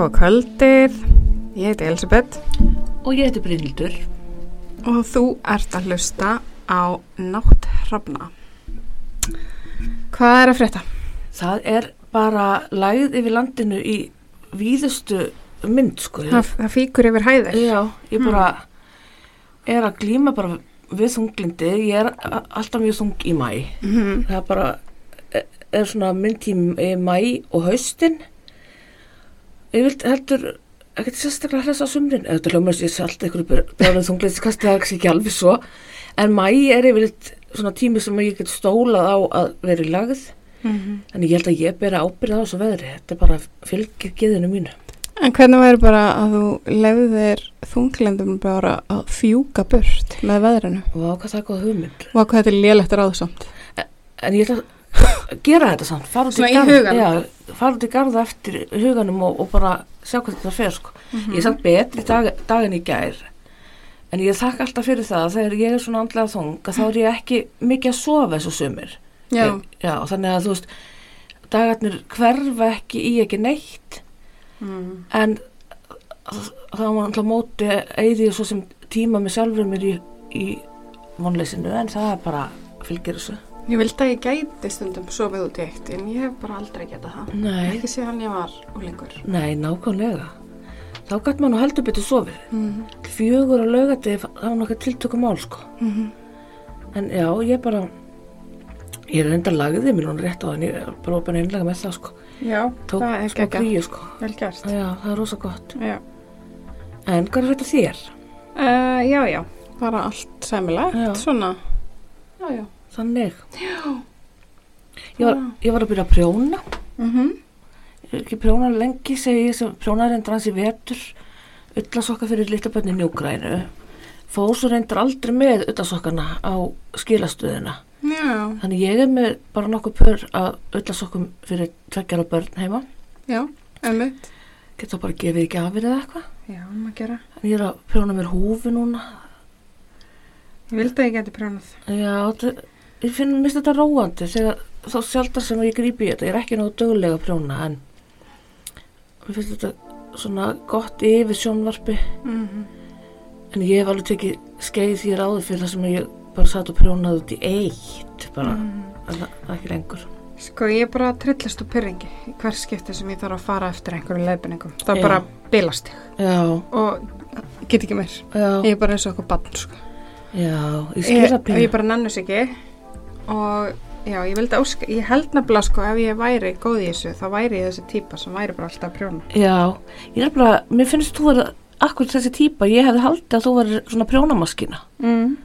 Góða kvöldið, ég heiti Elisabeth Og ég heiti Brynildur. og þú ert að hlusta á Nátthrafna. Hvað er að frétta? Það er bara lagð yfir landinu í víðustu mynd, sko. Það, það fíkur yfir hæðir. Já, ég bara er að glíma bara við þunglindi. Ég er alltaf mjög þung í mæ. Mm Það er bara, er, er svona mynd í mæ og haustin. Ég vilt heldur ekkert sérstaklega hressa á sumrin. Þetta hljómar sér allt einhverju bjálið þunglindskasti, það er ekki alveg svo. En mæ er yfirleitt svona tími sem ég get stólað á að vera í lagð. -hmm. En ég held að ég bera ábyrða á þessu veðri. Þetta er bara fylgir geðinu mínu. En hvernig væri bara að þú lefðir þunglendum bara að fjúka burt með veðrinu? Og hvað það er góð hugmynd. Og hvað þetta er lélegt ráðsamt? En ég ætla að gera þetta samt. Fara út í garð- fara út í garða eftir huganum og, og bara sjá hvað þetta fer, sko. Ég er samt betri dag, daginn í gær. En ég þakka alltaf fyrir það að þegar ég er svona andlega þung þá er ég ekki mikið að sofa eins og sumir. Já, Ég, já, þannig að þú veist, dagarnir hverfa ekki í ekki neitt mm. en þá var alltaf móti ég svo sem tíma með sjálfur mér í, í vonleysinu en það er bara fylgir þessu. Ég vildi að ég gæti stundum sofið út í eitt en ég hef bara aldrei getað það. Nei, Ekki síðan ég var úlingur. nei, nákvæmlega. Þá gætt maður heldur betur sofið. Mm Fjögur á laugati, það var nokkað tiltökum mál, sko. -hmm. En já, ég bara, ég er enda lagðið mér núna rétt á en ég er bara opin einlega með það, sko. Já, Tók það er smá kríu, sko. Vel gert. Já, það er rosa gott. Já. En hvað er þetta þér? Uh, já, já, bara allt sæmilegt, Já. svona. Já, já. Þannig. Já. Ég var, ég var að byrja að prjóna. Mm Ég hef ekki prjónað lengi, segi ég sem prjónar reyndar hans í vetur. Ullasokka fyrir litabönni njúgrænu. Fór svo reyndar aldrei með ullasokkana á skilastöðina. Já, Þannig ég er með bara nokkuð pör að ullasokkum fyrir tveggjara börn heima. já, emmitt. Geta bara gefið ekki afir eða eitthvað. Já, maður gera. En ég er að prjóna mér húfi núna. Ég vildi að ég geti prjónað. Já, þetta, ég finn mist þetta róandi þegar þá sjaldar sem ég grípi í þetta. Ég er ekki náðu dögulega að prjóna en mér finnst þetta svona gott yfir sjónvarpi. Mm -hmm. En ég hef alveg tekið skeið því ráði fyrir það sem ég bara satt og prjónaði út í eitt. Bara, Mm. en það er ekki lengur. Sko, ég er bara trillast úr pyrringi í hver skipti sem ég þarf að fara eftir einhverju leiðbenningum. Það er bara bilast ég og get ekki meir. já, Ég er bara eins og okkur bann, sko. já, ég Ég, skilja og pínu. ég bara nennus ekki og já, ég vildi óska, ég held nefnilega sko ef ég væri góð í þessu, þá væri ég þessi típa sem væri bara alltaf að prjóna. Já, ég er bara, mér finnst þú vera akkur þessi típa, ég hefði haldið að þú verið svona prjónamaskina. Mm.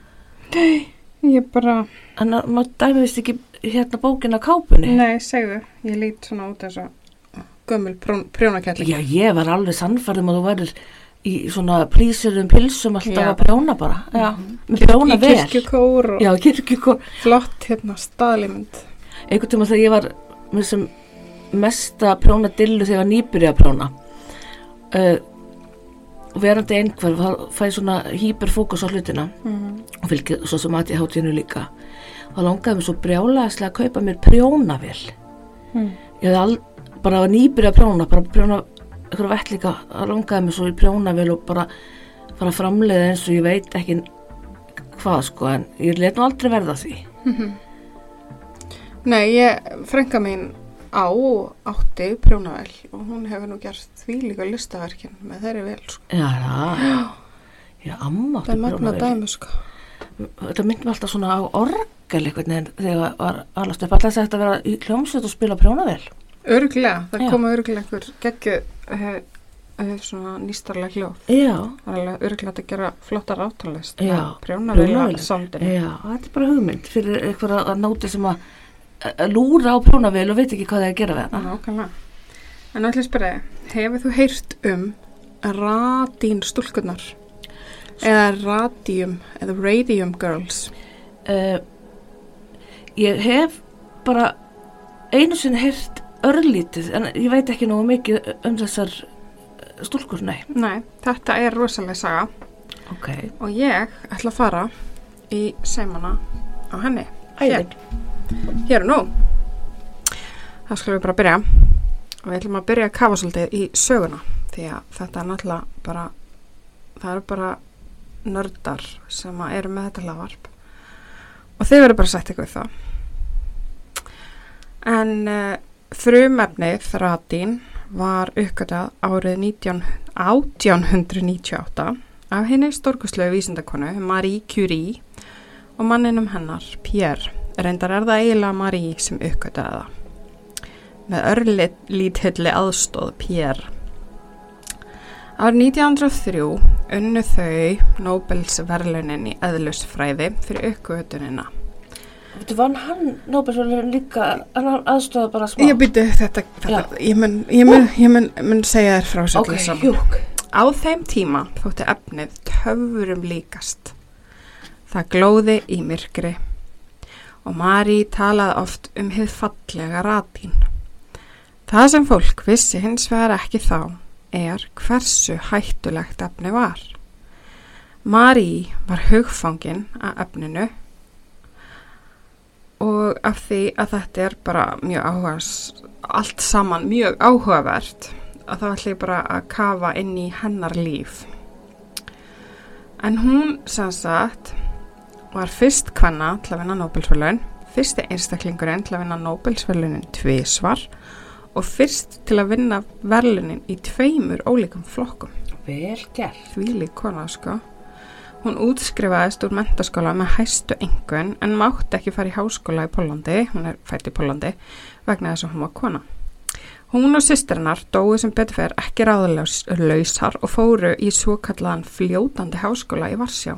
Ég bara, En að maður dæmi vist ekki hérna bókina kápunni. nei, segðu, ég lít svona út þess að gömul prjón, prjónakelling. Já, ég var alveg sannfærðum að þú værir í svona prísirum pilsum alltaf Já. að prjóna bara. Já, með prjóna Í vel. kirkjukór og Já, kirkjukor. flott hérna staðlímynd. Einhvern tíma þegar ég var með sem mesta prjóna dillu þegar nýbyrja að prjóna. Uh, verandi einhver, þá fæ ég svona hýperfókus á hlutina. Mm. og fylgir svo sem að ég hátíðinu líka og langaði mér svo brjálæðislega að kaupa mér prjónavél Mm. ég hefði al, bara nýbyrja að prjóna bara prjóna eitthvað vettlíka það langaði mér svo í prjónavél og bara fara að framleiða eins og ég veit ekki hvað sko en ég let nú aldrei verða því. Nei, ég, frænka mín á átti prjónavel og hún hefur nú gert því líka listaverkin með þeirri vel, sko. já, já, já, amma átti magna prjónavél. dæmi, sko. þetta myndi alltaf svona á orgel eitthvað þegar var alast upp. Alltaf sagt að vera í hljómsveit og spila prjónavél Örglega, það Já. koma örglega einhver geggju uh, uh, svona nýstarlega hljóð. já, Það er alveg örglega að gera flottar átalist. Já, að sándinu. Já, þetta er bara hugmynd fyrir eitthvað að nóti sem að að lúra á prjónavél og veit ekki hvað það er að gera við hana. Nákvæmlega. En nú ætlum ég að spyrja hefur þú heyrt um radín stúlkunar? Eða radium, eða radium girls? Uh, ég hef bara einu sinni heyrt örlítið en ég veit ekki nógu mikið um þessar eh, stúlkur, nei. Nei, þetta er rosalega saga Ok. og ég ætla að fara í seimana á henni. Hér, hér og nú. Það skulum við bara byrja. Og við ætlum að byrja að kafa svolítið í söguna. því að þetta er náttúrulega bara það eru bara nördar sem eru með þetta hlaðvarp og þau verður bara sett í það en uh, frumefnið radín var uppgötað árið 19, 1898 af henni stórkuslegu vísindakonu Marie Curie og manninum hennar Pierre. Reyndar er það eiginlega Marie sem uppgötaði það. Með örlítilli aðstóð Pierre. Árið 1903 unnu þau Nobels verðlunin í eðlusfræði fyrir uppgötunina Þú vann hann Nóbelsvöldur líka, hann aðstofa bara smá. Ég byrju þetta, þetta ég, mun, ég, mun, ég mun, mun segja þér frá sér Ok, hjúk. Á þeim tíma þótti efnið töfurum líkast. Það glóði í myrkri og Mari talaði oft um hið fallega ratín. Það sem fólk vissi hins vegar ekki þá er hversu hættulegt efni var. Mari var hugfangin að efninu og af því að þetta er bara mjög áhugavers allt saman mjög áhugavert að þá ætla ég bara að kafa inn í hennar líf. En hún sem sagt var fyrst kvenna til að vinna Nobelsvölunin fyrsti einstaklingurinn til að vinna Nobelsvölunin tvísvar og fyrst til að vinna verlunin í tveimur ólíkum flokkum. Vel gert. því lík kona sko Hún útskrifaðist úr mentaskóla með hæstu engun en mátti ekki fara í háskóla í Pólandi, hún er fætt í Pólandi, vegna þess að hún var kona. Hún og sýstrinnar dói sem betur fer ekki ráðlausar og fóru í svo kallaðan fljótandi háskóla í Varsjá.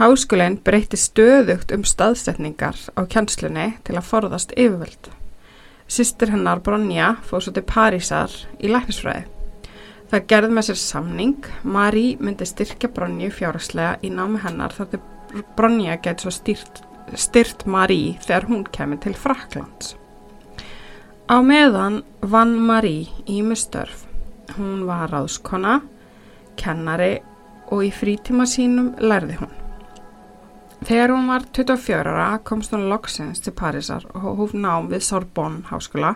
Háskólinn breyti stöðugt um staðsetningar á kjanslunni til að forðast yfirvöld. Sýstir hennar Bronja fór svo til Parísar í læknisfræði. Það gerði með sér samning. Marí myndi styrkja Bronju fjáraslega í námi hennar þar til Bronja geti svo styrt, styrt Marí þegar hún kemur til Fraklands. Á meðan vann Marí í mistörf. Hún var ráðskona, kennari og í frítíma sínum lærði hún. Þegar hún var 24 ára komst hún loksins til Parísar og hóf nám við Sorbonne háskóla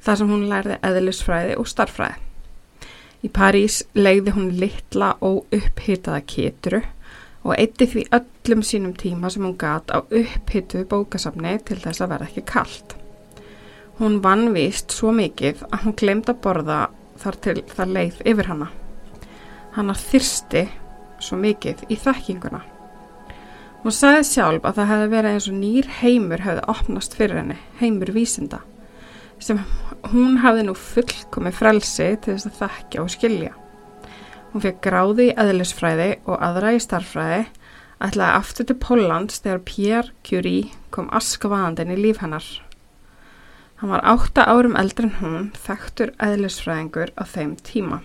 þar sem hún lærði eðlisfræði og starfræði. Í París legði hún litla og upphitaða kéturu og eitti því öllum sínum tíma sem hún gat á upphituðu bókasafni til þess að vera ekki kallt. Hún vannvist svo mikið að hún glemd að borða þar til það leið yfir hana. Hanna þyrsti svo mikið í þekkinguna. Hún sagði sjálf að það hefði verið eins og nýr heimur hefði opnast fyrir henni, heimur vísinda, sem hún hafði nú fullkomi frelsi til þess að þekkja og skilja. Hún fekk gráði í eðlisfræði og aðra í starfræði, ætlaði aftur til Póllands þegar Pierre Curie kom askavaðandin í líf hennar. Hann var átta árum eldri en hún, þekktur eðlisfræðingur á þeim tíma.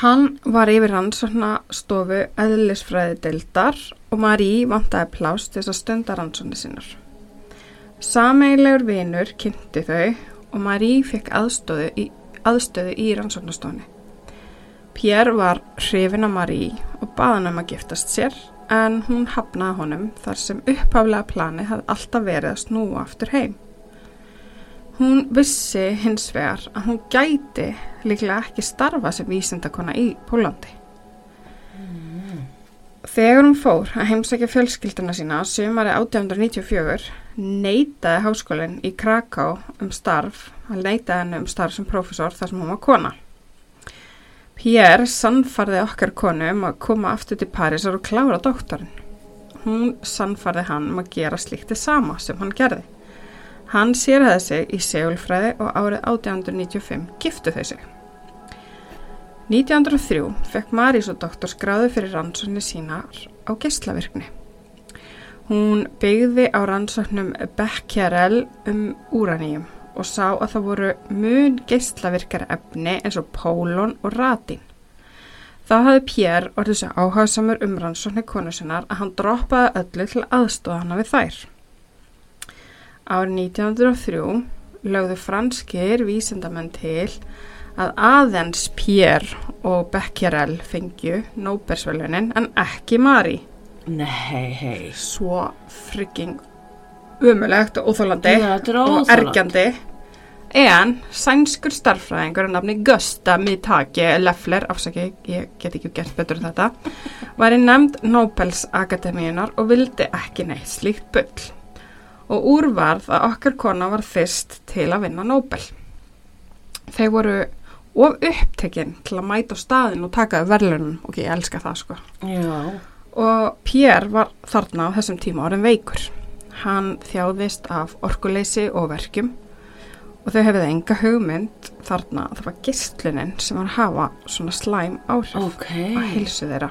Hann var yfir rannsókna stofu eðlisfræði deildar og Marie vantaði plást þess að stunda rannsóknir sinnar. Sameilegur vinur kynnti þau og Marie fekk aðstöðu í, aðstöðu í rannsóknastofni. Pierre var hrifin af Marie og baða hann um að giftast sér en hún hafnaði honum þar sem upphaflega plani hafði alltaf verið að snúa aftur heim. Hún vissi hins vegar að hún gæti líklega ekki starfa sem vísindakona í Pólandi. Þegar hún fór að heimsækja fjölskylduna sína sumari 1894 neytaði háskólinn í Kraká um starf, hann neytaði hennu um starf sem profesor þar sem hún var kona. Pierre sannfarði okkar konu um að koma aftur til Parísar og klára doktorinn. Hún sannfarði hann um að gera slíkti sama sem hann gerði. Hann sérhæði sig í segulfræði og árið 1895 giftu þau sig. 1903 fekk Marís og doktor skráðu fyrir rannsóknir sínar á geyslavirkni. Hún byggði á rannsóknum Becquerel um úraníum og sá að það voru mun geyslavirkara efni eins og pólón og ratín. Þá hafði Pierre orðið svo áháðsamur um rannsóknir konu sinnar að hann droppaði öllu til aðstóða hana við þær. Árið 1903 lögðu franskir vísindamenn til að aðeins Pierre og Becquerel fengju Nóbersvelunin en ekki Mari. Nei, hei. Svo frigging umulegt og óþólandi og ergjandi En sænskur starffræðingur að nafni Gösta Mitake Leffler, afsaki, ég get ekki gert betur en þetta, var í nefnd Nobels Akademíunar og vildi ekki neitt slíkt bull. Og úrvarð að okkar kona var fyrst til að vinna Nobel. Þeir voru of upptekinn til að mæta á staðin og taka verðlunum og ég elska það sko. Já. Og Pierre var þarna á þessum tíma orðin veikur. Hann þjáðist af orkuleysi og verkjum og þau hefði enga hugmynd þarna að það var gistlunin sem var að hafa svona slæm áhrif Ok. að hilsu þeirra.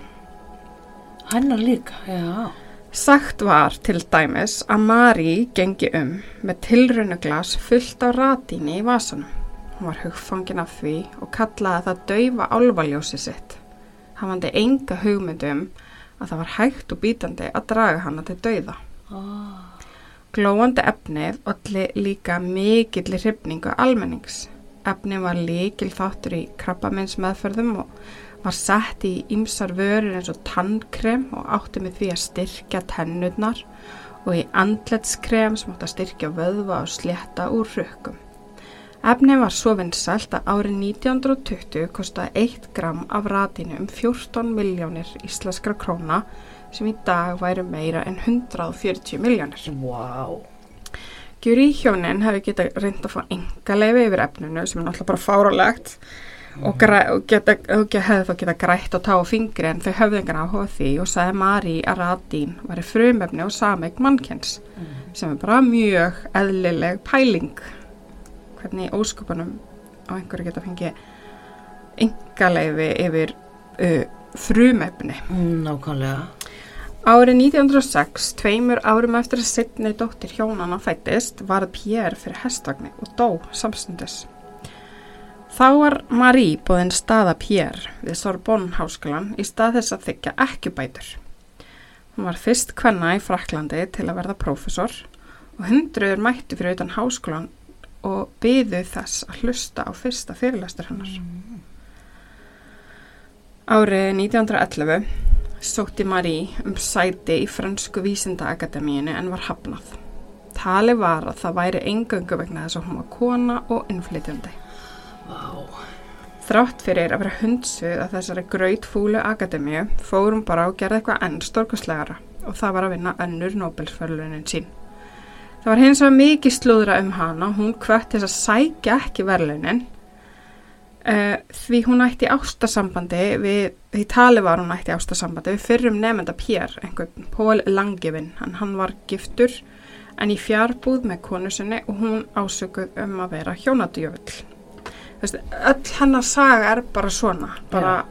Hennar líka, já. Sagt var til dæmis að Mari gengi um með tilraunuglas fullt á ratíni í vasanum. Hún var hugfangin af því og kallaði það daufa álvaljósi sitt. Hann vandi enga hugmyndum að það var hægt og bítandi að draga hana til dauða. Ah. Glóandi efnið olli líka mikill hrifningu almennings. Efnið var líkil þáttur í krabbamins meðferðum og var sett í ymsar vörur eins og tannkrem og átti með því að styrkja tennurnar og í andletskrem sem átti að styrkja vöðva og slétta úr rökkum. Efnið var svo vinsælt að árið 1920 kostaði 1 gram af ratinu um 14 miljónir íslenskra króna sem í dag væru meira en 140 miljónir. Vá. Gjuri hjónin hefði geta reynd að fá enga leifi yfir efninu sem er náttúrulega bara fáralegt og, græ- og, geta, og ge- hefði þá geta grætt og tá á fingri en þau höfðu engan áhuga því og sagði Mari að radín væri frumefni og sameign mannkens sem er bara mjög eðlileg pæling hvernig ósköpunum á einhverju geta fengið enga leifi yfir uh, frumefni Mm, Nákvæmlega. Árið 1906, tveimur árum eftir að setni dóttir hjónana fættist, varð Pierre fyrir hestvagni og dó samstundis. Þá var Marie búðin staða Pierre við Sorbonne háskólan í stað þess að þykja ekki bætur. Hún var fyrst kvenna í Fraklandi til að verða prófessor og hundruður mættu fyrir utan háskólan og byðu þess að hlusta á fyrsta fyrirlæstur hennar. Árið 1911 sótti Marie um sæti í fransku vísindaakademíinu en var hafnað. Tali var að það væri engöngu vegna þess að hún var kona og innflytjandi. Vá. Þrátt fyrir að vera hundsuð að þessari grautfúlu akademíu fórum bara og gerði eitthvað enn stórkastlegara og það var að vinna önnur Nobelsförlunin sín. Það var hins vegar mikið slúðra um hana. Hún hvert þess að sækja ekki verlunin uh, því hún ætti ástasambandi við, því tali var hún ætti ástasambandi við fyrrum nefnda Pierre, einhvern Pól Langevin, hann, hann var giftur en í fjárbúð með konu sinni og hún ásökuð um að vera hjónadjöfull. Öll hennar saga er bara svona, bara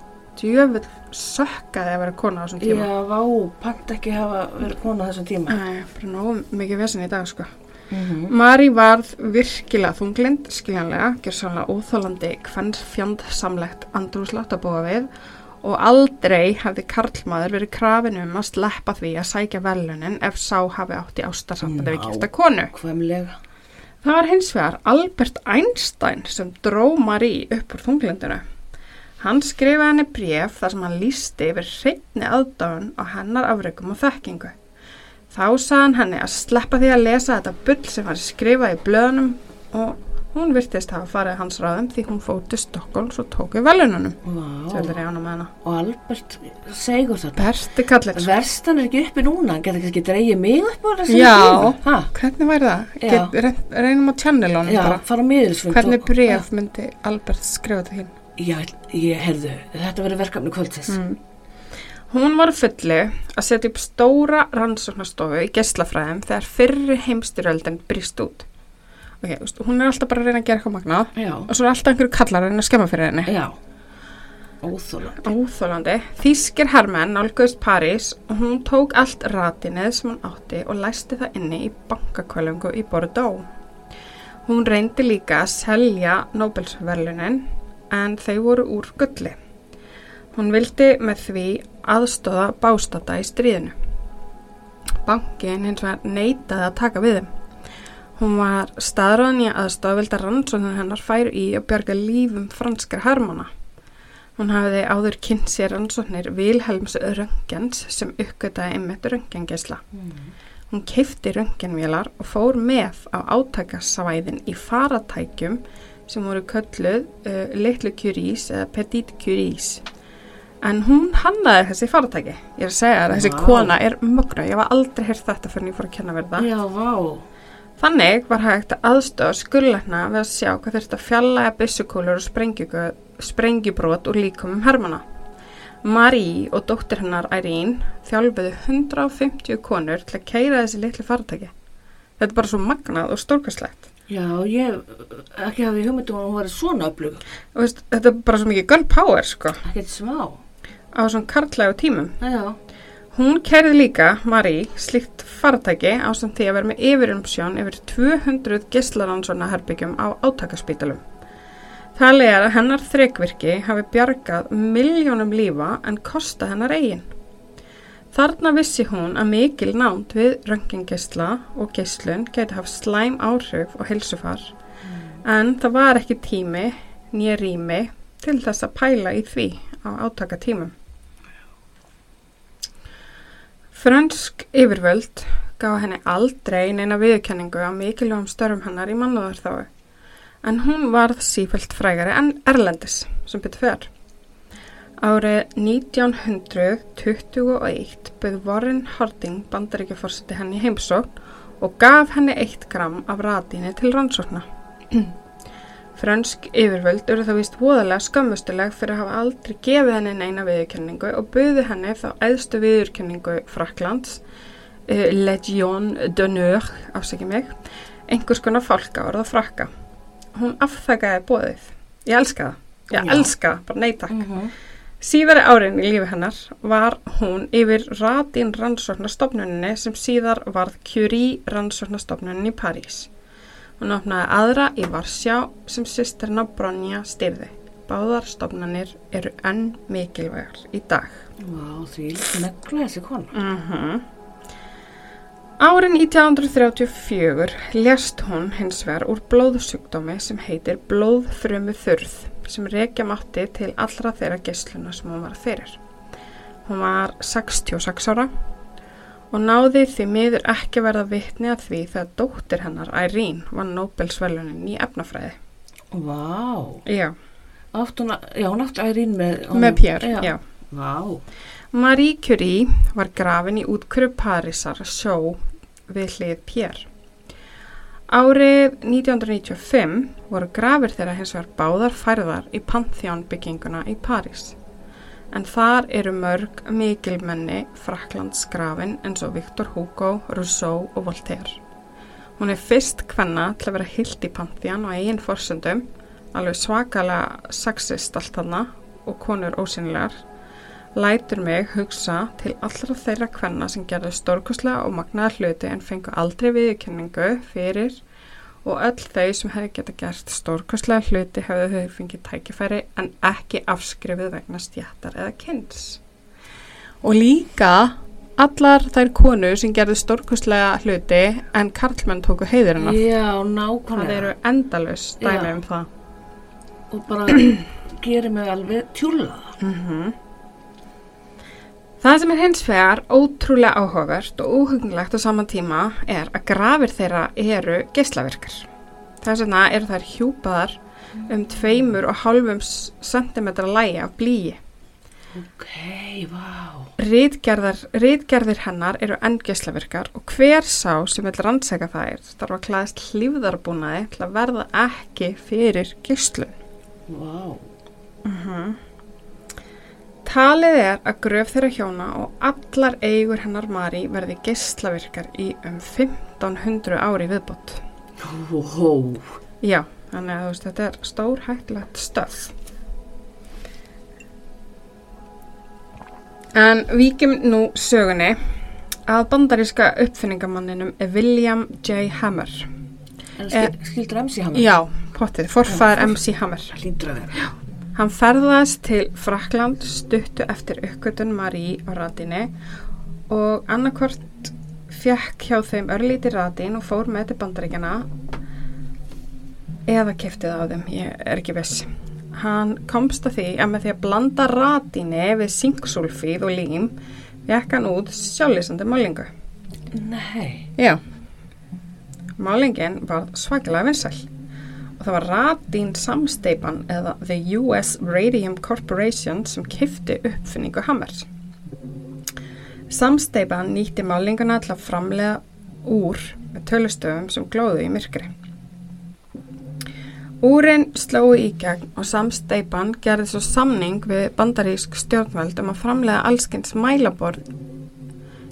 djöfull sökkaði að vera kona á þessum tíma. Já, vá, pant ekki hafa verið kona á þessum tíma. Æ, bara nógu mikið vesen í dag, sko. Mm Mari varð virkilega þunglind, skiljanlega, gerðsannlega óþólandi hvern fjandsamlegt andrúslátt að búa við og aldrei hefði karlmaður verið krafin um að sleppa því að sækja velunin ef sá hafi átt í ástarsambandi við gifta konu. Hvemlega. Það var hins vegar Albert Einstein sem dró Marie upp úr þunglindinu. Hann skrifaði henni bref þar sem hann lísti yfir hreinni aðdáun á hennar afreikum og þekkingu. Þá sagði hann henni að sleppa því að lesa þetta bull sem hann skrifaði í blöðunum og hún virtist hafa farið hans ráðum því hún fóti Stokkóls og tók við velununum. Hana. Og Albert segur þetta. Berti kallir. Verstan er ekki uppi núna, hann getur kannski dreigið mig upp á þessu Já. Ha? Hvernig væri það? Já. Get, reyn, reynum á channelónum Já, bara. fara á miðilsfund. Hvernig bref myndi Albert skrifa til hinn? Já, ég heyrðu, þetta verður verkefni kvöldsins. Mm. Hún var fulli að setja upp stóra rannsóknastofu í geslafræðum þegar fyrri heimstyröldin brýst út. Ok, þú veist, hún er alltaf bara að reyna að gera eitthvað magnað Já, og svo er alltaf einhverju kallar að reyna að skemma fyrir henni. já. Óþólandi. Óþólandi. Þýskir hermenn nálgauðist París og hún tók allt ratinið sem hún átti og læsti það inni í bankakvölungu í Bordeaux. Hún reyndi líka að selja Nobelsverlunin en þau voru úr gulli. Hún vildi með því aðstóða bástata í stríðinu. Bankin hins vegar neitaði að taka við þeim. Hún var staðráðan í að aðstóða vildi að rannsóknir hennar færu í að bjarga lífum franskar hermana. Hún hafiði áður kynnt sér rannsóknir Vilhelms Röngens sem uppgötaði einmitt röngengesla. Mm. Hún keifti rönginvélar og fór með á átakasvæðin í faratækjum sem voru kölluð uh, litlu curís eða petit curís. En hún hannaði þessi faratæki. Ég er að segja að þessi Vá. kona er mögnu. Ég var aldrei heyrt þetta fyrir en ég fór að kenna verða. Já, vá. Þannig var hægt að aðstofa skurlækna við að sjá hvað þurfti að fjallega byssukúlur og sprengjubrót úr líkumum hermana. Marie og dóttir hennar Irene þjálfuðu 150 konur til að keira þessi litlu faratæki. Þetta er bara svo magnað og stórkastlegt. Já, ég ekki hafði hugmyndum að hún var svona öflug. Veist, þetta er bara svo mikið girl power sko Ekkert smá. á svona karlægu tímum. Já, Hún kerði líka, Marie, slíkt faratæki á samt því að vera með yfirumsjón yfir 200 gislaransona herbyggjum á átakaspítalum. Talið er að hennar þrekvirki hafi bjargað miljónum lífa en kosta hennar eigin. Þarna vissi hún að mikil nánd við röngingisla og gislun geti haft slæm áhrif og heilsufar en það var ekki tími nýja rými til þess að pæla í því á átakatímum. Frönsk yfirvöld gaf henni aldrei neina viðurkenningu á mikilvægum störfum hennar í mannúðarþáu en hún varð sífælt frægari en Erlendis sem betur fer. Árið 1921 bauð Warren Harding bandaríkjaforseti henni heimsókn og gaf henni eitt gram af radíni til rannsókna. Frönsk yfirvöld eru þá vist voðalega skammustileg fyrir að hafa aldrei gefið henni neina viðurkenningu og buðu henni þá eðstu viðurkenningu Fraklands, uh, Legion d'honneur, afsækja mig, einhvers konar fálkavarð og frakka. Hún afþakaði bóðið. Ég elska það. Ég Já. elska það, bara neita. mm Síðari árin í lífi hennar var hún yfir radín rannsóknastofnuninni sem síðar varð Curie rannsóknastofnunin í París. Hún opnaði aðra í Varsjá sem sýsterna Bronja styrði. Báðar stofnanir eru enn mikilvægar í dag. Vá, því negla þessi kona. Mm Árið 1934 lést hún hins vegar úr blóðsjúkdómi sem heitir blóðfrumu þurð sem rekja mátti til allra þeirra geisluna sem hún var fyrir. Hún var 66 ára og náði því miður ekki verða vitni að því þegar dóttir hennar Irene var Nobelsvelunin í efnafræði. Vá. Já, Átt hún, að- já, hún átti ærin með... með Pierre, já. Vá. Marie Curie var grafin í útkvöru Parísar sjó við hlið Pierre. Árið 1995 voru grafir þeirra hins vegar báðar færðar í Pantheon bygginguna í París. En þar eru mörg mikilmenni Fraklands grafin eins og Victor Hugo, Rousseau og Voltaire. Hún er fyrst kvenna til að vera hilt í Pantheon og eigin forsöndum, alveg svakalega sexist allt þarna og konur ósynilegar lætur mig hugsa til allra þeirra kvenna sem gerðu stórkoslega og magnaða hluti en fengu aldrei viðurkenningu fyrir og öll þau sem hefði geta gert stórkoslega hluti hefðu þau fengið tækifæri en ekki afskrifið vegna stjættar eða kynns. Og líka allar þær konur sem gerðu stórkoslega hluti en karlmenn tóku heiðurinn af. Já, Það nákvæmlega. eru endalust dæmi Já. um það. Og bara gerir mig alveg tjúlaða. Mm Það sem er hins vegar ótrúlega áhugavert og óhugnlegt á saman tíma er að grafir þeirra eru geislavirkar. Þess vegna eru þær hjúpaðar um tveimur og hálfum sentimetra lægi af blíi. Ok. Ritgerðar, ritgerðir hennar eru enn geislavirkar og hver sá sem vil rannsæka þær þarf að klæðast hlýfðarbúnaði til að verða ekki fyrir geislun. Vá. Talið er að gröf þeirra hjóna og allar eigur hennar Mari verði geislavirkar í um 1500 ári viðbót. Hó, hó. Já, þannig að þú veist, þetta er stór hættilegt stöð. En víkjum nú sögunni að bandaríska uppfinningamanninum er William J. Hammer. En skil, skildur MC Hammer? Já, pottið, forfæður Já, MC Hammer. Hlýtur að vera. Hann ferðaðist til Frakland stuttu eftir uppgötun Marie á radinni og annarkvort fekk hjá þeim örlíti radin og fór með til bandaríkjana eða keftið á þeim, ég er ekki viss. Hann komst að því að með því að blanda radinni við synksúlfíð og lím fekk hann út sjálflýsandi málingu. Nei. Já. Málingin var svakalega vinsæl það var Radín samsteipan eða The US Radium Corporation sem kifti uppfinningu Hammers. Samsteipan nýtti málinguna til að framlega úr með tölustöfum sem glóðu í myrkri. Úrin slói í gegn og samsteipan gerði svo samning við bandarísk stjórnvöld um að framlega allskins mælaborð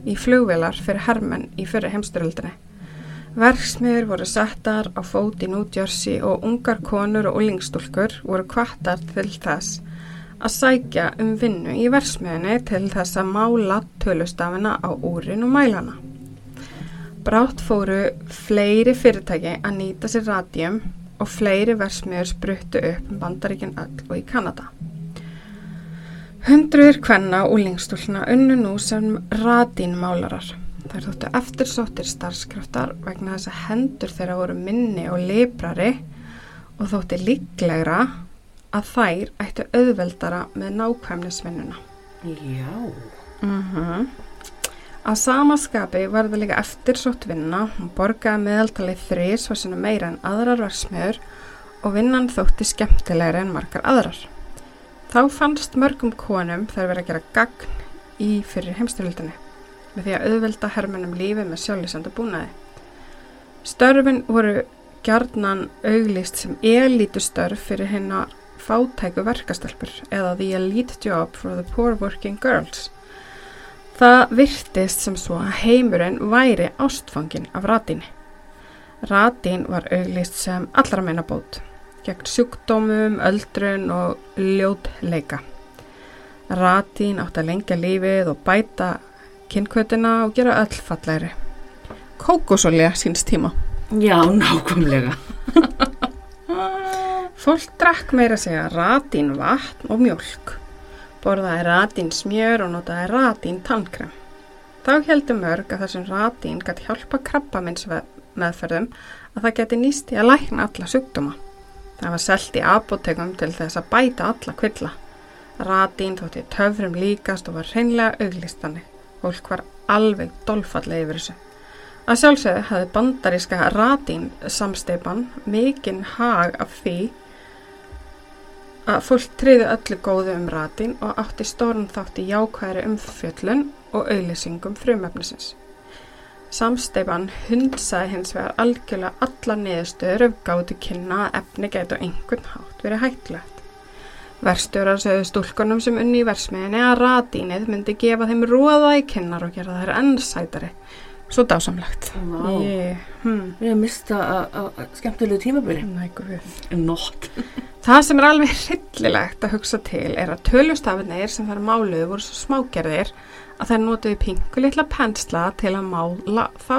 í flugvelar fyrir hermenn í fyrir heimstyröldinni. Verksmiður voru settar á fót í Jersey og ungar konur og úlingstúlkur voru kvartar til þess að sækja um vinnu í verksmiðunni til þess að mála tölustafina á úrin og mælana. Brátt fóru fleiri fyrirtæki að nýta sér radíum og fleiri versmiður spruttu upp um bandaríkinn öll og í Kanada. Hundruður kvenna og úlingstúlna unnu nú sem radínmálarar. Þær þóttu eftirsóttir starfskraftar vegna þess að hendur þeirra voru minni og librari og þótti líklegra að þær ættu auðveldara með nákvæmnisvinnuna. Já. Mm Að samaskapi var það líka eftirsótt vinna, hún borgaði meðaltalið þrís var sinna meira en aðrar versmiður og vinnan þótti skemmtilegri en margar aðrar. Þá fannst mörgum konum þær verið að gera gagn í fyrir heimstyrildinni með því að auðvelda hermennum lífi með sjálflýsandi búnaði. Störfin voru gjarnan auglýst sem elítustörf fyrir hennar fátæku verkastelpur eða the elite job for the poor working girls. Það virtist sem svo að heimurinn væri ástfangin af ratíni. Ratín var auglýst sem allra meina bót, gegn sjúkdómum, öldrun og ljótleika. Ratín átt að lengja lífið og bæta kynnkvötina og gera öll fallæri. Kókosolja síns tíma. Já, nákvæmlega. Fólk drakk meira segja ratín vatn og mjölk. Borðaði ratín smjör og notaði ratín tannkrem. Þá heldur mörg að þessum ratín gæti hjálpa krabbamins meðferðum að það geti nýst í að lækna alla sjúkdóma. Það var selt í apotekum til þess að bæta alla kvilla. Ratín þótti töfrum líkast og var hreinlega auglistandi. Fólk var alveg dolfallið yfir þessu. Að sjálfsögðu hafði bandaríska ratín samsteipan mikinn hag af því að fólk triði öllu góðu um ratín og átti stórn þátt í jákværi umfjöllun og auðlýsingum frumefnisins. Samsteipan hundsaði hins vegar algjörlega alla niðurstöður ef gáti kynna að efni gæti á einhvern hátt verið hættilegt. Verstjórar sögðu stúlkunum sem unni í versmiðinni að radínið myndi gefa þeim róða í kynnar og gera þær ennsætari. Svo dásamlegt. Vá. Ég, hmm, Við erum mista að skemmtilegu tímabili. næ, guð. Nótt. Það sem er alveg hryllilegt að hugsa til er að tölustafinir sem þar máluðu voru svo smágerðir að þær notuðu pingu litla pensla til að mála þá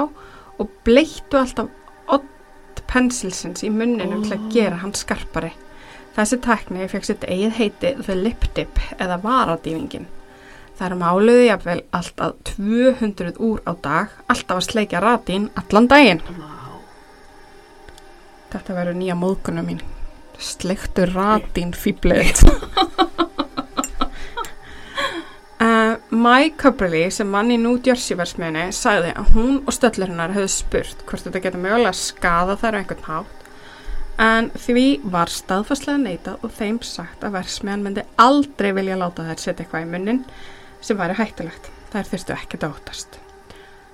og bleittu alltaf odd pensilsins í munninum til að gera hann skarpari. Þessi tekni fekk sitt eigið heiti The Lip Dip eða varadýfingin. Þær máluðu jafnvel allt að 200 úr á dag, alltaf að sleikja ratín allan daginn. Vá. Þetta verður nýja móðgunum mín. Sleiktu ratín fýblið. uh, Mike Coverley sem mann í New Jersey versmiðinni sagði að hún og stöllurinnar hefðu spurt hvort þetta getur mögulega skada þær á einhvern hátt en því var staðfastlega neitað og þeim sagt að versmiðan myndi aldrei vilja láta þær setja eitthvað í munnin sem væri hættulegt. Þær þurftu ekkert að óttast.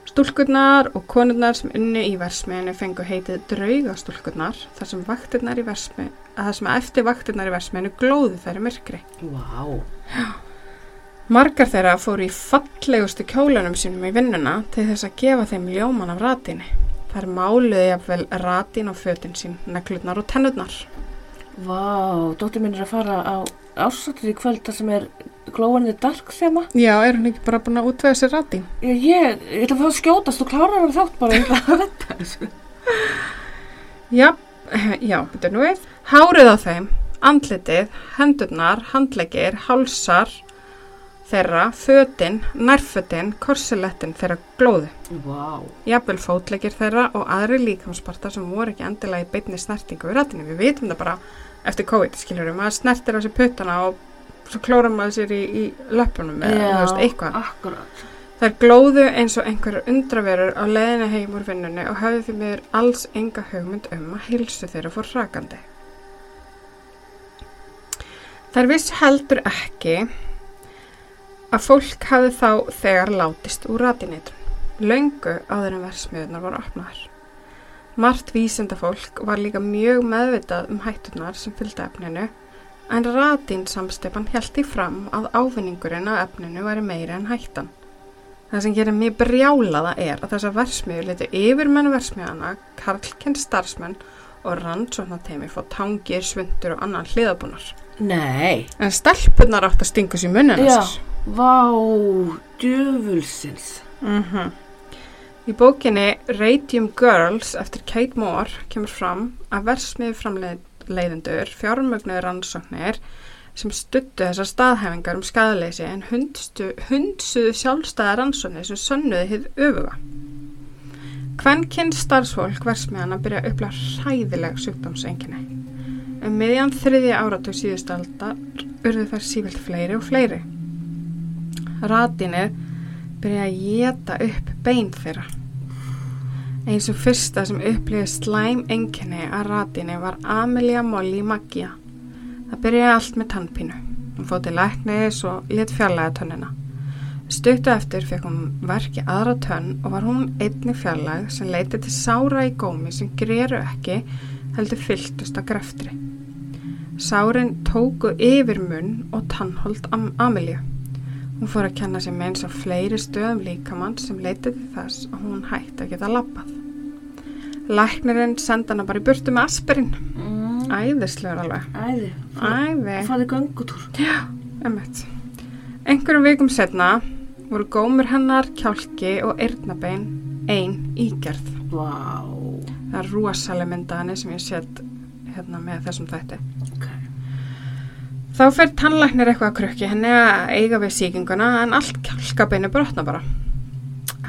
Stúlkurnar og konurnar sem unni í versmiðinu fengu heitið draugastúlkurnar þar sem sem eftir vaktirnar í versmiðinu glóðu þær í myrkri. Vá. Margar þeirra fóru í fallegustu kjólunum sínum í vinnuna til þess að gefa þeim ljóman af ratinni. Þær máluðu jafnvel ratin á fötin sín, neglurnar og tennurnar. Vá. Dóttir minn er að fara á ásatri í kvöld þar sem er glóðanir dark þema. Já, er hún ekki bara búin að útvega sér ratin? Ég, ég, ég ætla að fá að skjótast og klára vera þátt bara. Ég ætla að vetta þessu. Já, já, betur nú við. Hárið á þeim, andlitið, hendurnar, handlegir, hálsar þeirra, fötin, nærfötin, korselettin þeirra glóðu. Vá. Jafnvel fótleggir þeirra og aðri líkamspartar sem voru ekki endilega í beinni snertingu við rættinu. Við vitum það bara eftir COVID, skiljur við, maður snertir á sér puttana og svo klóra maður sér í, í löpunum eða veist, eitthvað. akkurat. Þær glóðu eins og einhverjar undraverur á leiðinu heim úr vinnunni og hafði því miður alls enga hugmynd um að hilsu þeirra fór hrakandi. Þær viss heldur ekki að fólk hafi þá þegar látist úr ratineitrun, löngu áður en versmiðunar voru opnaðar. Mart vísenda fólk var líka mjög meðvitað um hættunar sem fylgdi efninu en ratin samstefan held í fram að ávinningurinn á efninu væri meira en hættan. Það sem gerir mér brjálaða er að þessar versmiður letu yfirmenn versmiðana, karlkenn starfsmenn og rannsóknateimi fór tangir, svundur og annan hliðabúnar. Nei. En stelpunar átt að stinga sér munina Já. Vá, djöfulsins. Mm Í bókinni Radium Girls eftir Kate Moore kemur fram að versmiðu framleiðendur fjármögnuður rannsóknir sem stuttu þessar staðhefingar um skadaleysi en hundsuðu sjálfstæða rannsóknir sem sönnuði hið öfuga. Kvenkinn starfsfólk versmiðana byrja að uppla hræðileg sjúkdómsenginni. Um miðjan þriðja áratug síðust aldar urðu þær sífilt fleiri og fleiri. Ratinið byrja að geta upp bein þeirra. Eins og fyrsta sem upplifið slæm enginni að ratinni var Amelia Molly Maggia. Það byrjaði allt með tannpínu. Hún fótti læknis og lit fjarlæga tönnina. Stuttu eftir fekk hún verki aðra tönn og var hún einni fjarlæg sem leiti til sára í gómi sem greru ekki heldur fylltust að greftri. Sárin tóku yfir munn og tannhold am Amelia. Hún fór að kenna sér með eins og fleiri stöðum líkamann sem leitið til þess að hún hætti að geta lappað. Læknirinn senda hana bara í burtu með aspirinn. Mm. Æðislegur alveg. Æði. Æði. Fæði göngutúr. Emmett. Einhverjum vikum setna voru gómur hennar, kjálki og eyrnabein ein ígerð. Vá. Það er rosaleg mynda henni sem ég set hérna með þessum þætti. Þá fer tannlæknir eitthvað að krukki henni að eiga við síkinguna en allt kjálkabeinu brotna bara.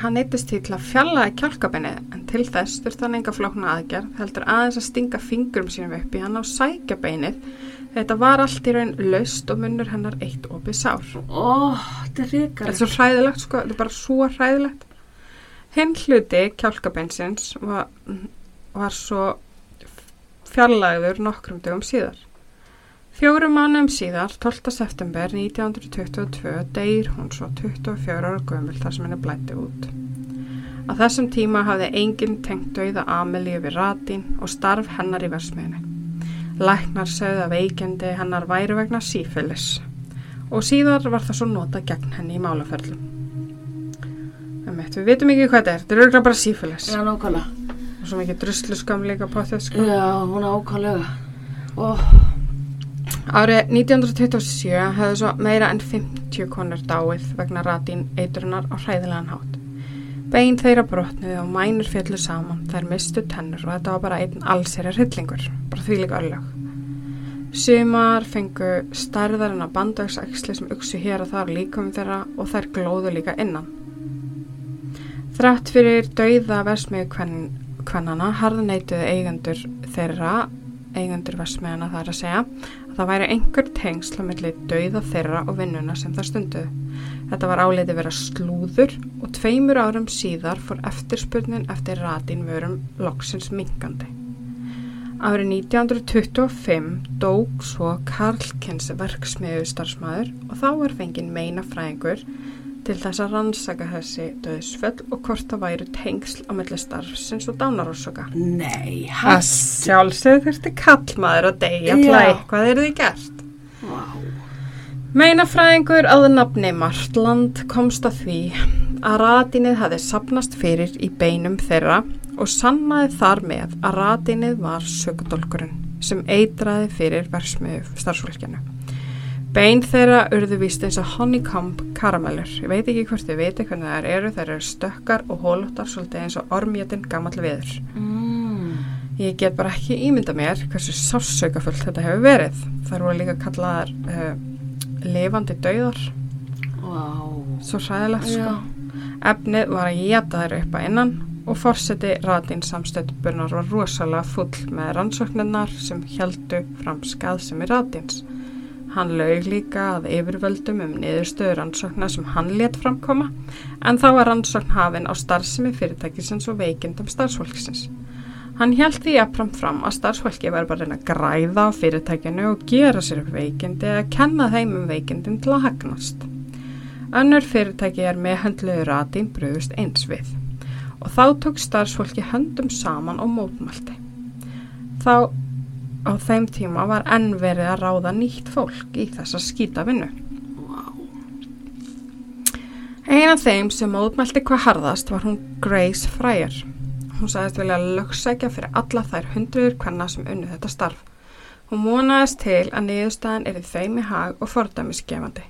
Hann neytist til að fjallaði kjálkabeinu en til þess þurft hann enga flókna aðgerð heldur aðeins að stinga fingrum sínum upp í hann á sækja beinið. Þetta var allt í raun laust og munnur hennar eitt opið sár. Ó, þetta er Þetta ríkar. er svo hræðilegt sko, þetta er bara svo hræðilegt. Hinn hluti kjálkabeinsins var, var svo fjarlæður nokkrum dögum síðar. Fjórum mannum síðar, 12. september 1922, deyr hún svo 24 ára gömul þar sem henni blætti út. Á þessum tíma hafði enginn tengt dauða Amelíu við ratin og starf hennar í versmiðinni. Læknar sögðu að veikendi hennar væri vegna sífélis og síðar var það svo nota gegn henni í málaferlum. Um við vitum ekki hvað þetta er, þetta er örgulega bara sífélis Já, nákvæmlega. og svo mikið druslu skam líka på þetta sko. Já, hún er ákvæmlega. Ó, Árið 1927 hefðu svo meira en 50 konur dáið vegna ratín eitrunar á hræðilegan hátt. Bein þeirra brotnuði og mænur fjallu saman, þær mistu tennur og þetta var bara einn allsherjar hryllingur, bara því líka örlög. Sumar fengu stærðar en að bandauksæksli sem uksu hér og þar líkum þeirra og þær glóðu líka innan. Þrátt fyrir dauða versmiðu kvennana harðneituðu eigendur þeirra, eigendur versmiðana þar að segja, það væri einhver tengsl á milli dauða þeirra og vinnuna sem það stunduðu. Þetta var áleiti vera slúður og tveimur árum síðar fór eftirspurnin eftir ratin vörum loksins minkandi. Árið 1925 dóg svo Karlkins verksmiðu starfsmæður og þá var fengin meina fræðingur til þess að rannsaka þessi döðsföll og hvort það væru tengsl á milli starfsins og dánarósaka. nei, Það hætt. sjálfsögðu þurfti kallmaður að deyja til að Já. eitthvað er því gert. Vá. Meinafræðingur að nafni Martland komst að því að ratinið hafi sapnast fyrir í beinum þeirra og sannaði þar með að ratinið var sökudólkurinn sem eitraði fyrir versmiðu starfsfólkjanu. Bein þeirra urðu víst eins og honeycomb karamellur. Ég veit ekki hvort þið veitir hvernig þær eru, þær eru stökkar og hólóttar svolítið eins og ormjötin gamall viður. Mm. Ég get bara ekki ímynda mér hversu sársökafullt þetta hefur verið. Þær voru líka kallaðar uh, lifandi dauðar, Vá. svo hræðilegt sko. Já. Efnið var að geta þær upp að innan og forseti ratin samstöðbunar var rosalega full með rannsóknirnar sem heldu fram skaðsemi ratins. Hann laug líka að yfirvöldum um niðurstöður rannsókna sem hann let framkoma en þá var rannsókn hafinn á starfsemi fyrirtækisins og veikindum starfsfólksins. Hann held því aðfram fram að starfsfólki var bara reyna að græða á fyrirtækinu og gera sér upp veikindi eða kenna þeim um veikindin til að hagnast. Önnur fyrirtæki er meðhandluður aðein bröðust eins við og þá tók starfsfólki höndum saman og mótmælti. Þá á þeim tíma var enn verið að ráða nýtt fólk í þessa skýtavinnu. Vá. Einn af þeim sem mótmælti hvað harðast var hún Grace Fryer. Hún sagðist vilja lögsækja fyrir alla þær hundruður kvenna sem unnu þetta starf. Hún vonaðist til að niðurstaðan er í þeim í hag og fordæmisgefandi.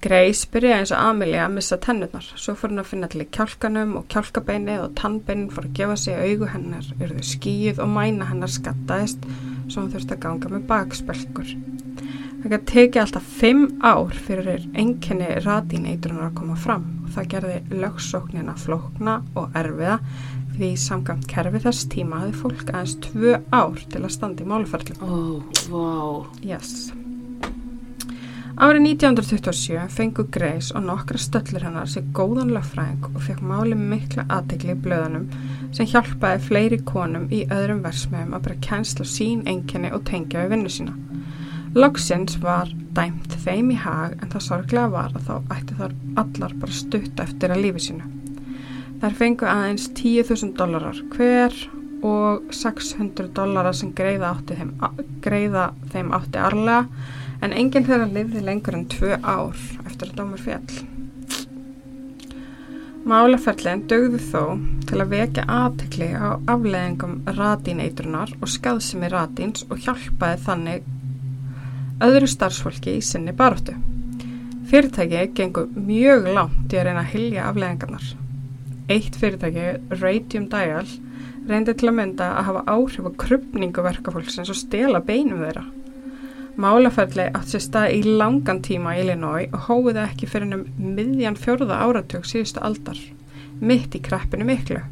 Grace byrjaði eins og Amelia að missa tennurnar, svo fór hún að finna til í kjálkanum og kjálkabeinið og tannbeinin fór að gefa sig augu hennar, urðu skýð og mæna hennar skattaðist svo hún þurfti að ganga með bakspölkur. Það gæti tekið alltaf fimm ár fyrir enginni radíneiturnar að koma fram og það gerði lögsóknina flókna og erfiða því samkvæmt kerfi þess tíma hafði fólk aðeins tvö ár til að standa í máluferðlum. Ó, vá. Yes. Árið 1927 fengu Grace og nokkra stöllur hennar sér góðan lögfræðing og fekk máli mikla aðtegli í blöðunum sem hjálpaði fleiri konum í öðrum versmiðum að bara kænsla sín enginni og tengja við vinnu sína. Loksins var dæmt þeim í hag en það sorglega var að þá ætti þar allar bara stutt eftir að lífi sínu. Þær fengu aðeins 10.000 dólarar hver og 600 dólarar sem greiða, þeim, greiða þeim átti arlega en enginn þeirra lifði lengur en tvö ár eftir að dómur fjall. Málaferlinn dögðu þó til að vekja aðtekli á afleðingum radíneitrunar og skaðsemi radíns og hjálpaði þannig öðru starfsfólki í sinni baróttu. Fyrirtæki gengur mjög langt í að reyna að hilja afleðingarnar. Eitt fyrirtæki, Radium Dial, reyndi til að mynda að hafa áhrif á krupningu verkafólksins og stela beinum þeirra. Málaferli átt sér stað í langan tíma í Illinois og hófiði ekki fyrir um miðjan fjörða áratug síðustu aldar, mitt í kreppinu miklu.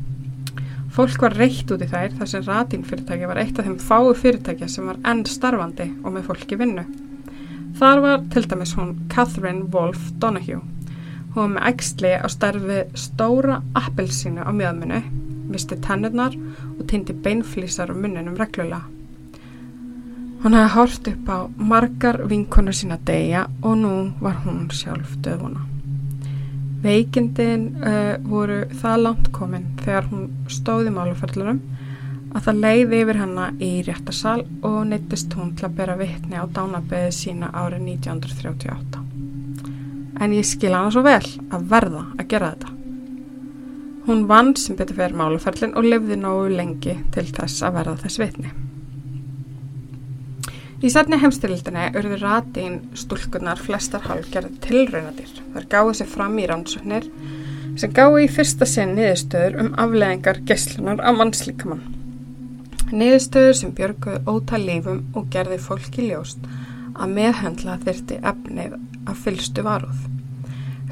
Fólk var reitt út í þær þar sem ratínfyrirtæki var eitt af þeim fáu fyrirtækja sem var enn starfandi og með fólki vinnu. Þar var til dæmis hún Catherine Wolfe Donahue. Hún var með ægsli á starfi stóra appelsínu á mjöðmunu, misti tennurnar og týndi beinflýsar á munninum reglulega. Hún hefði hort upp á margar vinkonar sína degja og nú var hún sjálf döðvona. Veikindin uh, voru það langt komin þegar hún stóði máluferðlunum að það leiði yfir hana í réttarsal og neittist hún til að bera vittni á dánabeði sína árið 1938. En ég skil hana svo vel að verða að gera þetta. Hún vann sem betur fyrir máluferðlun og lifði nógu lengi til þess að verða þess vittni. Í setni heimstyrildinni urður ratín stúlkunar flestar hálfgerð tilraunadir. Þar gáði sér fram í rannsóknir sem gáði í fyrsta sinn niðurstöður um afleðingar gesslunar á mannslíkamann. Niðurstöður sem björguðu ótal lífum og gerði fólki ljóst að meðhendla þyrti efnið af fylstu varúð.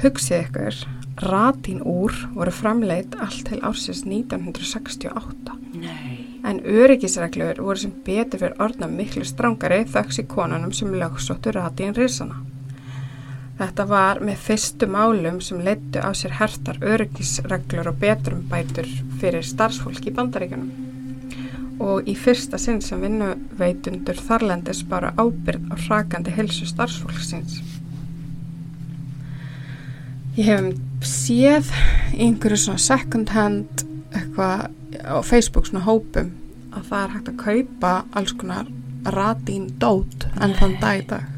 Hugsið ykkur, ratín úr voru framleitt allt til ársins 1968 Nei. En öryggisreglur voru sem betur fyrir orðna miklu strángari þöks í konunum sem lögsóttu ratín risana. Þetta var með fyrstu málum sem leittu á sér hertar öryggisreglur og betrum bætur fyrir starfsfólk í bandaríkunum. Og í fyrsta sinn sem vinnuveitundur þarlendis bara ábyrð á hrakandi helsu starfsfólksins. Ég hef séð einhverju svona second hand eitthvað á Facebook svona hópum að það er hægt að kaupa alls konar radín dót en þann dag í dag.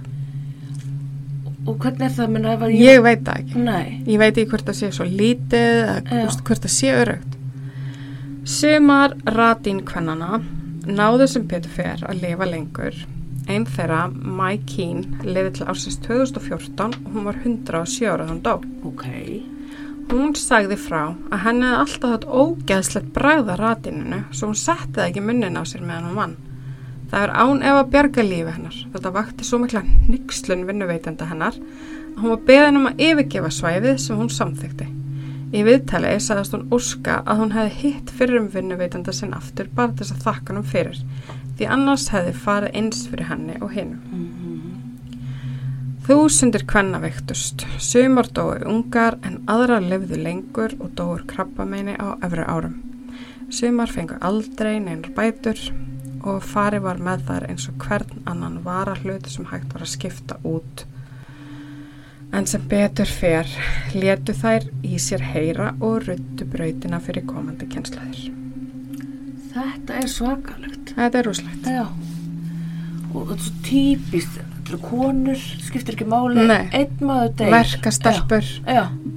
Og hvernig er það, menna, ég... Ég veit það ekki. Nei. Ég veit ekki hvort það sé svo lítið eða Já. hvort það sé örugt. Sumar radín kvennana náðu sem betur fer að lifa lengur. Einn þeirra, Mai Keen, lifið til ársins 2014 og hún var 107 ára þann dó. Ok. Hún sagði frá að henni hefði alltaf þátt ógeðslegt bragða radíninu svo hún setti það ekki munnin á sér meðan hún vann. Það er án ef að bjarga lífi hennar. Þetta vakti svo mikla nykslun vinnuveitenda hennar að hún var beðin um að yfirgefa svæðið sem hún samþykti. Í viðtali sagðist hún óska að hún hefði hitt fyrir um vinnuveitenda sinn aftur bara þess að þakka hann fyrir því annars hefði farið eins fyrir henni og hinn. Mm Þúsundir kvenna veiktust. Sumar dói ungar en aðra lifðu lengur og dóur krabbameini á efri árum. Sumar fengu aldrei neinar bætur og fari var með þar eins og hvern annan vara hluti sem hægt var að skipta út. En sem betur fer, letu þær í sér heyra og ruttu brautina fyrir komandi kynslaðir. Þetta er svakalegt. Þetta er rúslegt. Já. Og þetta er svo típist, þetta eru konur, skiptir ekki máli, einn maður deyr. Verkastelpur,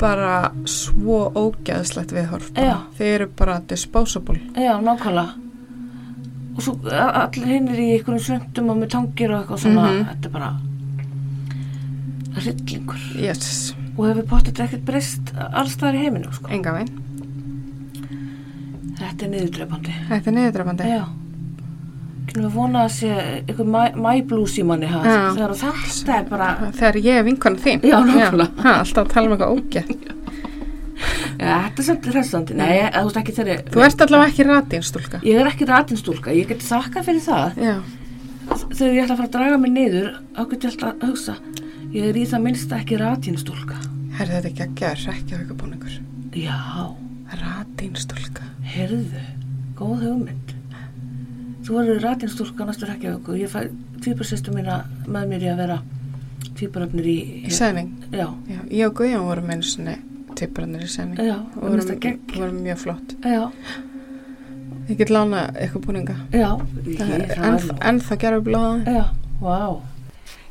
bara svo ógæðslegt viðhorf. Þeir eru bara disposable. já, nákvæmlega. Og svo allir hinn er í einhverjum svöndum og með tangir og eitthvað svona, Mhm. þetta er bara rillingur. Yes, Og hefur pottet ekkert breyst alls þar í heiminum, sko. enga veginn. Þetta er niðurdrefandi. Þetta er niðurdrafandi. Já. Kynum við vona að sé eitthvað blues í manni, ha? Já. Þegar þetta er bara, Þegar ég er vinkona þín. Já, nákvæmlega. ha, alltaf að tala um eitthvað ógæð. ja, þetta er samt hressandi. Nei, þú veist ekki þeirri. Þú ert allavega ekki ratinstúlka. Ég er ekki ratinstúlka, ég get þakka fyrir það. Já, Þegar ég ætla að fara að draga mig niður, get ég alltaf að hugsa, ég er í það minnst ekki ratinstúlka. herði þetta ekki að gera ekki að búningur. Já, Ratinstúlka. heyrðu, góð hugmynd. Þú verður ratinstúlka næstu Reykjavík og ég fæ tvíbursýstu mína með mér í að vera tvíburöfnir í... Sæning. Já, Já, ég og Guðjón vorum einu sinni tipparannir í sæning. já, Og og vorum, vorum mjög flott. Já, Ég get lána eitthvað búninga. já, Það ég, er það enn, er nú. enn þá gerur blóða. Já, vá.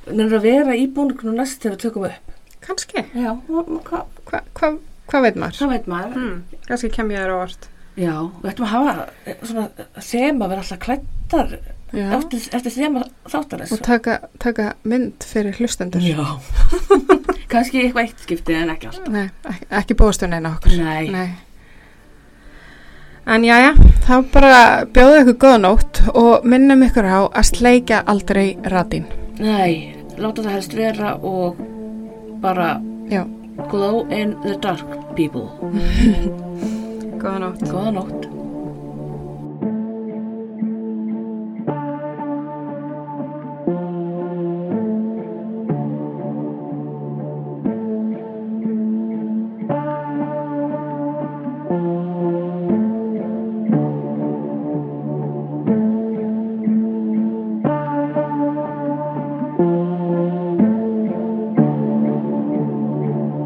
Nefnir að vera í búningunum næst þegar við tökum upp. Kanski. Já, hvað Hvað hva, hva veit maður? hva veit maður? Hmm, kannski kem ég þér á vart. Já, við ættum að hafa svona þema, vera alltaf klættar Já. eftir, eftir þema þáttarins. Og taka, taka mynd fyrir hlustendur. Já. Kannski eitthvað eitt skipti en ekki allt. Nei, ekki, ekki búast við neina okkur. Nei. En jæja, þá bara bjóðu ykkur góða nótt og minnum ykkur á að sleikja aldrei ratín. Nei, láta það helst vera og bara Já, glow in the dark people. God natt. God natt.